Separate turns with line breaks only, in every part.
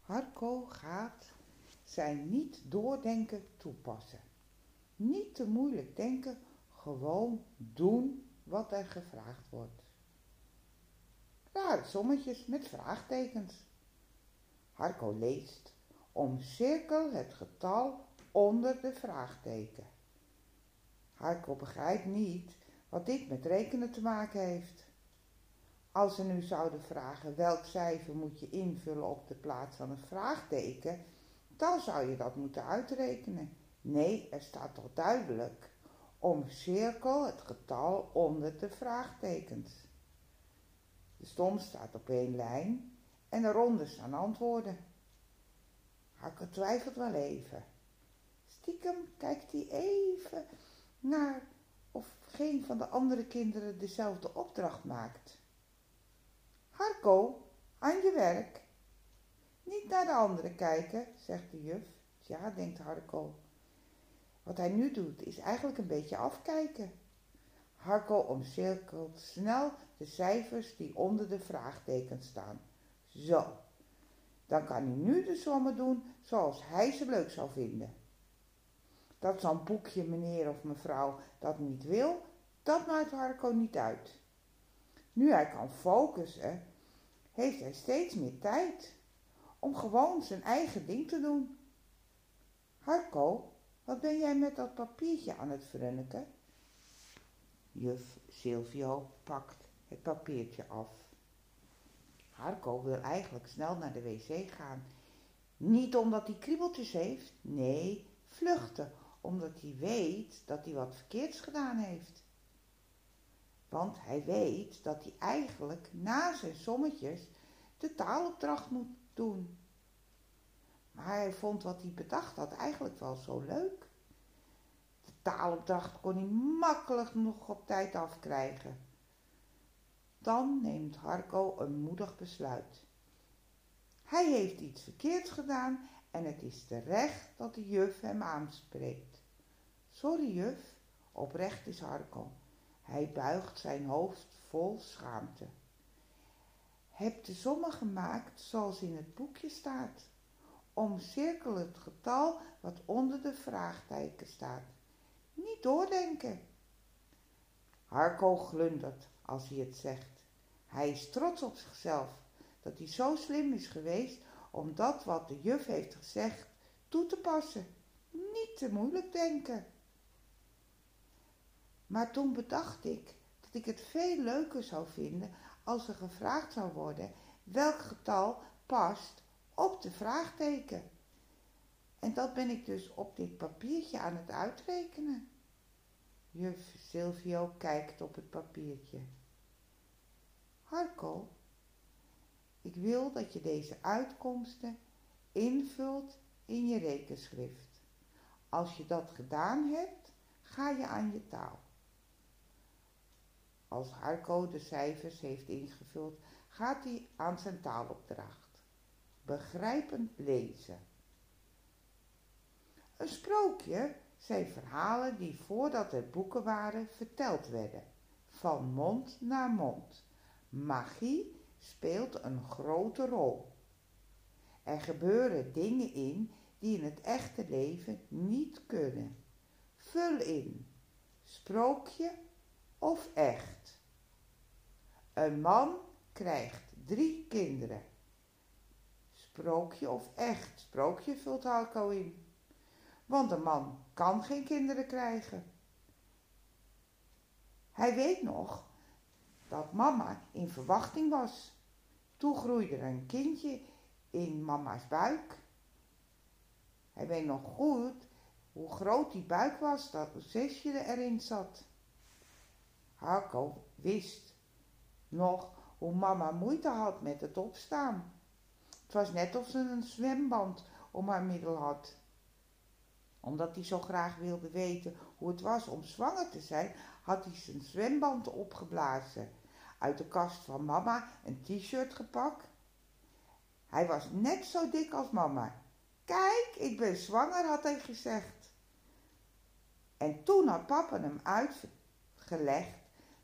Harco gaat zijn niet doordenken toepassen. Niet te moeilijk denken, gewoon doen wat er gevraagd wordt. Rare sommetjes met vraagtekens. Harco leest, omcirkel het getal onder de vraagteken. Harco begrijpt niet wat dit met rekenen te maken heeft. Als ze nu zouden vragen welk cijfer moet je invullen op de plaats van een vraagteken, dan zou je dat moeten uitrekenen. Nee, er staat toch duidelijk. Omcirkel het getal onder de vraagtekens. De stom staat op één lijn en eronder staan antwoorden. Hakker twijfelt wel even. Stiekem kijkt hij even naar of geen van de andere kinderen dezelfde opdracht maakt. Harco, aan je werk. Niet naar de anderen kijken, zegt de juf. Ja, denkt Harco. Wat hij nu doet is eigenlijk een beetje afkijken. Harco omcirkelt snel de cijfers die onder de vraagtekens staan. Zo, dan kan hij nu de sommen doen zoals hij ze leuk zou vinden. Dat zo'n boekje meneer of mevrouw dat niet wil, dat maakt Harco niet uit. Nu hij kan focussen, heeft hij steeds meer tijd om gewoon zijn eigen ding te doen. Harco, wat ben jij met dat papiertje aan het verrunneken? Juf Silvio pakt het papiertje af. Harco wil eigenlijk snel naar de wc gaan. Niet omdat hij kriebeltjes heeft, nee, vluchten, omdat hij weet dat hij wat verkeerds gedaan heeft. Want hij weet dat hij eigenlijk na zijn sommetjes de taalopdracht moet doen. Maar hij vond wat hij bedacht had eigenlijk wel zo leuk. De taalopdracht kon hij makkelijk nog op tijd afkrijgen. Dan neemt Harco een moedig besluit. Hij heeft iets verkeerds gedaan en het is terecht dat de juf hem aanspreekt. Sorry juf, oprecht is Harco. Hij buigt zijn hoofd vol schaamte. Heb de sommen gemaakt zoals in het boekje staat. Omcirkel het getal wat onder de vraagteken staat. Niet doordenken. Harco glundert als hij het zegt. Hij is trots op zichzelf dat hij zo slim is geweest om dat wat de juf heeft gezegd toe te passen. Niet te moeilijk denken. Maar toen bedacht ik dat ik het veel leuker zou vinden als er gevraagd zou worden welk getal past op de vraagteken. En dat ben ik dus op dit papiertje aan het uitrekenen. Juf Silvio kijkt op het papiertje. Harco, ik wil dat je deze uitkomsten invult in je rekenschrift. Als je dat gedaan hebt, ga je aan je taal. Als Harco de cijfers heeft ingevuld, gaat hij aan zijn taalopdracht. Begrijpend lezen. Een sprookje zijn verhalen die voordat er boeken waren verteld werden, van mond naar mond. Magie speelt een grote rol. Er gebeuren dingen in die in het echte leven niet kunnen. Vul in. Sprookje of echt? Een man krijgt drie kinderen. Sprookje of echt? Sprookje vult Halko in. Want een man kan geen kinderen krijgen. Hij weet nog dat mama in verwachting was. Toen groeide er een kindje in mama's buik. Hij weet nog goed hoe groot die buik was dat zesje erin zat. Harko wist nog hoe mama moeite had met het opstaan. Het was net of ze een zwemband om haar middel had. Omdat hij zo graag wilde weten hoe het was om zwanger te zijn, had hij zijn zwemband opgeblazen. Uit de kast van mama een t-shirt gepakt. Hij was net zo dik als mama. Kijk, ik ben zwanger, had hij gezegd. En toen had papa hem uitgelegd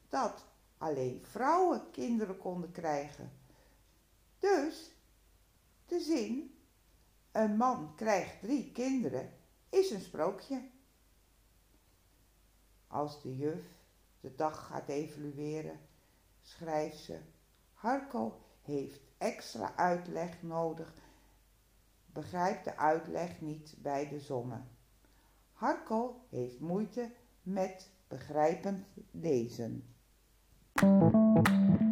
dat alleen vrouwen kinderen konden krijgen. Dus de zin, een man krijgt drie kinderen, is een sprookje. Als de juf de dag gaat evalueren, schrijft ze, Harko heeft extra uitleg nodig, begrijpt de uitleg niet bij de sommen. Harko heeft moeite met begrijpend lezen. Thank you.